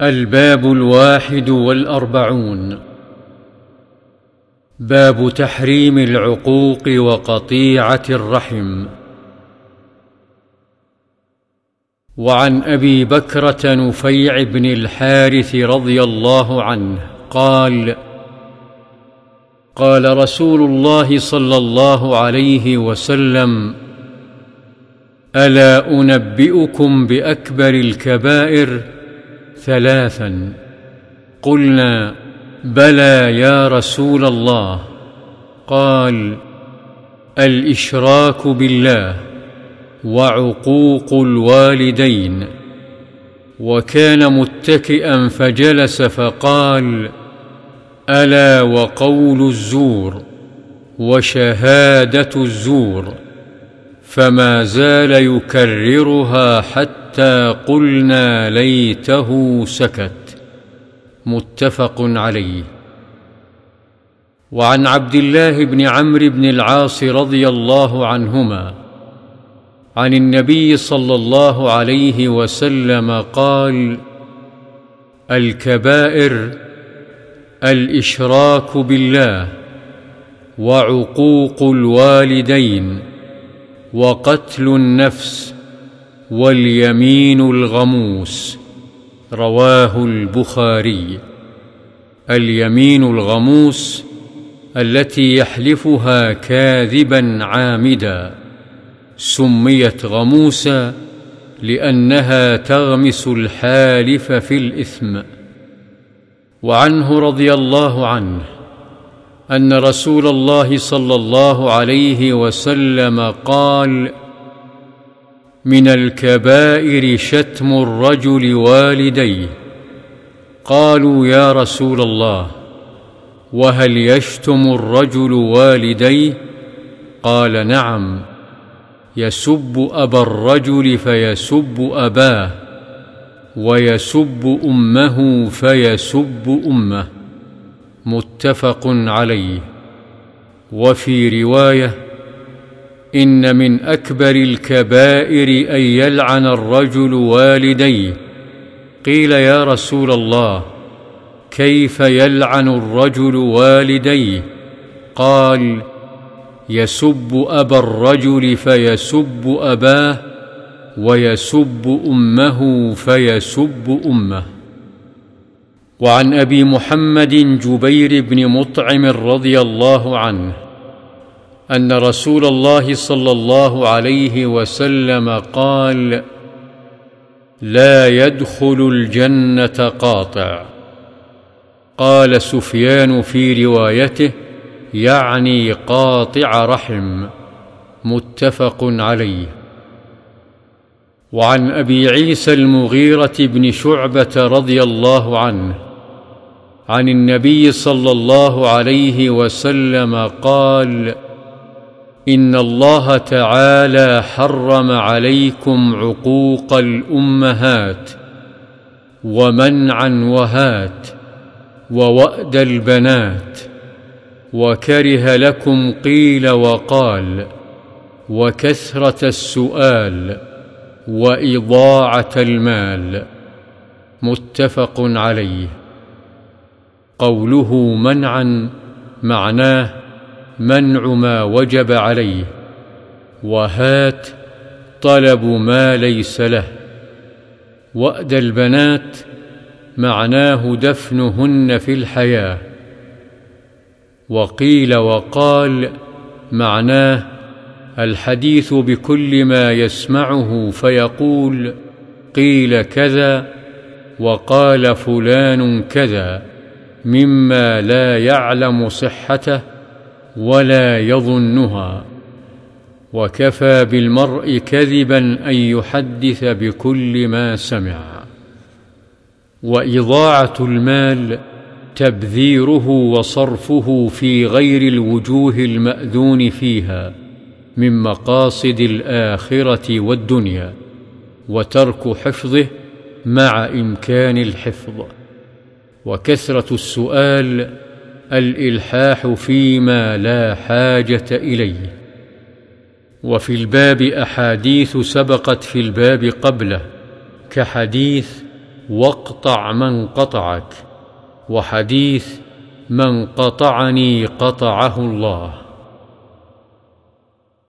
الباب الواحد والأربعون. باب تحريم العقوق وقطيعة الرحم. وعن أبي بكرة نفيع بن الحارث رضي الله عنه قال قال رسول الله صلى الله عليه وسلم ألا أنبئكم بأكبر الكبائر ثلاثا. قلنا بلى يا رسول الله. قال الإشراك بالله وعقوق الوالدين. وكان متكئا فجلس فقال ألا وقول الزور وشهادة الزور فما زال يكررها حتى قلنا ليته سكت. متفق عليه. وعن عبد الله بن عمرو بن العاص رضي الله عنهما عن النبي صلى الله عليه وسلم قال الكبائر الإشراك بالله وعقوق الوالدين وقتل النفس واليمين الغموس رواه البخاري. اليمين الغموس التي يحلفها كاذبا عامدا. سميت غموسا لأنها تغمس الحالف في الإثم. وعنه رضي الله عنه أن رسول الله صلى الله عليه وسلم قال من الكبائر شتم الرجل والديه. قالوا يا رسول الله وهل يشتم الرجل والديه؟ قال نعم يسب أبا الرجل فيسب أباه ويسب أمه فيسب أمه. متفق عليه. وفي رواية إن من أكبر الكبائر أن يلعن الرجل والديه. قيل يا رسول الله كيف يلعن الرجل والديه؟ قال يسب أبا الرجل فيسب أباه ويسب أمه فيسب أمه. وعن أبي محمد جبير بن مطعم رضي الله عنه أن رسول الله صلى الله عليه وسلم قال لا يدخل الجنة قاطع. قال سفيان في روايته يعني قاطع رحم. متفق عليه. وعن أبي عيسى المغيرة بن شعبة رضي الله عنه عن النبي صلى الله عليه وسلم قال إن الله تعالى حرم عليكم عقوق الأمهات ومنعا وهات ووأد البنات وكره لكم قيل وقال وكثرة السؤال وإضاعة المال متفق عليه قوله منعا معناه منع ما وجب عليه وهات طلب ما ليس له وأد البنات معناه دفنهن في الحياة. وقيل وقال معناه الحديث بكل ما يسمعه فيقول قيل كذا وقال فلان كذا مما لا يعلم صحته ولا يظنها. وكفى بالمرء كذبا أن يحدث بكل ما سمع. وإضاعة المال تبذيره وصرفه في غير الوجوه المأذون فيها من مقاصد الآخرة والدنيا وترك حفظه مع إمكان الحفظ. وكثرة السؤال الإلحاح فيما لا حاجة إليه. وفي الباب أحاديث سبقت في الباب قبله كحديث واقطع من قطعك وحديث من قطعني قطعه الله.